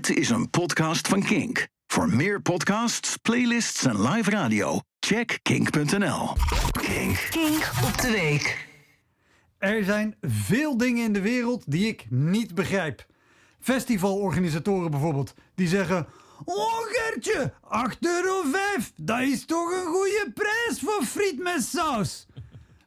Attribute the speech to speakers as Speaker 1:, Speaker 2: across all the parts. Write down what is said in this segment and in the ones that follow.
Speaker 1: Dit is een podcast van Kink. Voor meer podcasts, playlists en live radio, check kink.nl. Kink.
Speaker 2: Kink op de week.
Speaker 3: Er zijn veel dingen in de wereld die ik niet begrijp. Festivalorganisatoren bijvoorbeeld, die zeggen... Oh Gertje, 8,5 euro, dat is toch een goede prijs voor friet met saus.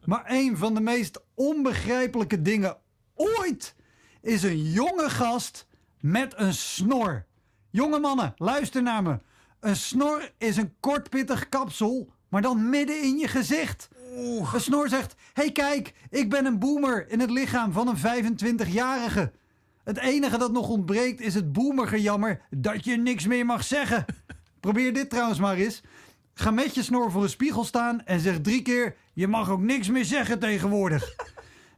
Speaker 3: Maar een van de meest onbegrijpelijke dingen ooit is een jonge gast met een snor. Jonge mannen, luister naar me. Een snor is een kortpittig kapsel, maar dan midden in je gezicht. Een snor zegt: hey, kijk, ik ben een boomer in het lichaam van een 25-jarige. Het enige dat nog ontbreekt is het boomergejammer dat je niks meer mag zeggen. Probeer dit trouwens maar eens. Ga met je snor voor een spiegel staan en zeg drie keer: Je mag ook niks meer zeggen tegenwoordig.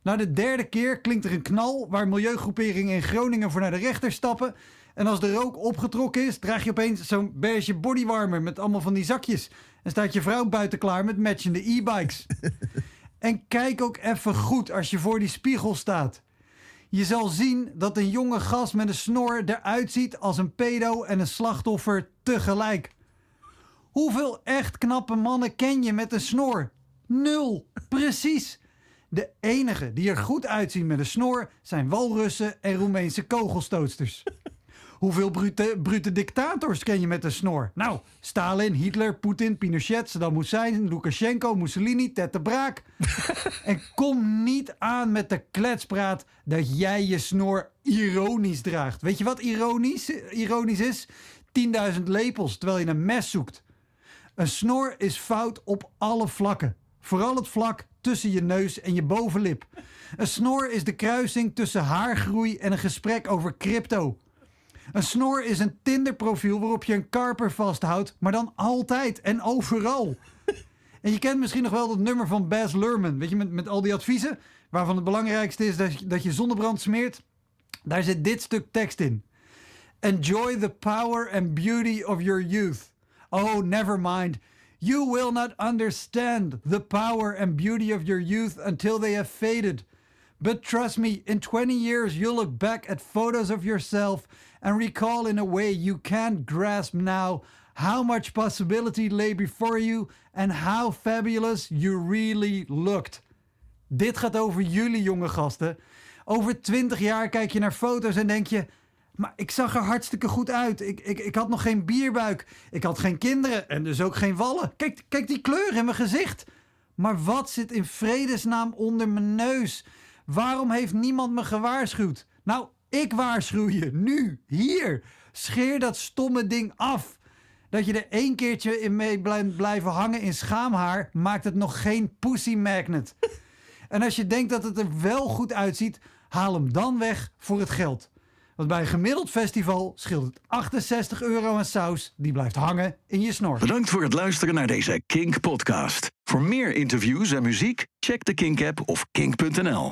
Speaker 3: Na de derde keer klinkt er een knal waar milieugroeperingen in Groningen voor naar de rechter stappen. En als de rook opgetrokken is, draag je opeens zo'n beige bodywarmer met allemaal van die zakjes. En staat je vrouw buiten klaar met matchende e-bikes. en kijk ook even goed als je voor die spiegel staat. Je zal zien dat een jonge gast met een snor eruit ziet als een pedo en een slachtoffer tegelijk. Hoeveel echt knappe mannen ken je met een snor? Nul. Precies. De enige die er goed uitzien met een snor zijn walrussen en Roemeense kogelstootsters. Hoeveel brute, brute dictators ken je met een snor? Nou, Stalin, Hitler, Poetin, Pinochet, Saddam Hussein, Lukashenko, Mussolini, Ted de Braak. en kom niet aan met de kletspraat dat jij je snor ironisch draagt. Weet je wat ironisch, ironisch is? 10.000 lepels terwijl je een mes zoekt. Een snor is fout op alle vlakken. Vooral het vlak tussen je neus en je bovenlip. Een snor is de kruising tussen haargroei en een gesprek over crypto. Een snor is een Tinder-profiel waarop je een karper vasthoudt, maar dan altijd en overal. En je kent misschien nog wel dat nummer van Baz Luhrmann, weet je, met, met al die adviezen, waarvan het belangrijkste is dat je, dat je zonnebrand smeert. Daar zit dit stuk tekst in. Enjoy the power and beauty of your youth. Oh, never mind. You will not understand the power and beauty of your youth until they have faded. But trust me, in 20 years, you'll look back at photos of yourself and recall in a way you can't grasp now how much possibility lay before you and how fabulous you really looked. Dit gaat over jullie jonge gasten. Over 20 jaar kijk je naar foto's en denk je. Maar ik zag er hartstikke goed uit. Ik, ik, ik had nog geen bierbuik. Ik had geen kinderen en dus ook geen wallen. Kijk, kijk die kleur in mijn gezicht. Maar wat zit in vredesnaam onder mijn neus? Waarom heeft niemand me gewaarschuwd? Nou, ik waarschuw je, nu, hier. Scheer dat stomme ding af. Dat je er één keertje in mee blijven hangen in schaamhaar, maakt het nog geen pussy magnet. En als je denkt dat het er wel goed uitziet, haal hem dan weg voor het geld. Want bij een gemiddeld festival scheelt het 68 euro aan saus. Die blijft hangen in je snor.
Speaker 1: Bedankt voor het luisteren naar deze Kink podcast. Voor meer interviews en muziek, check de Kink app of kink.nl.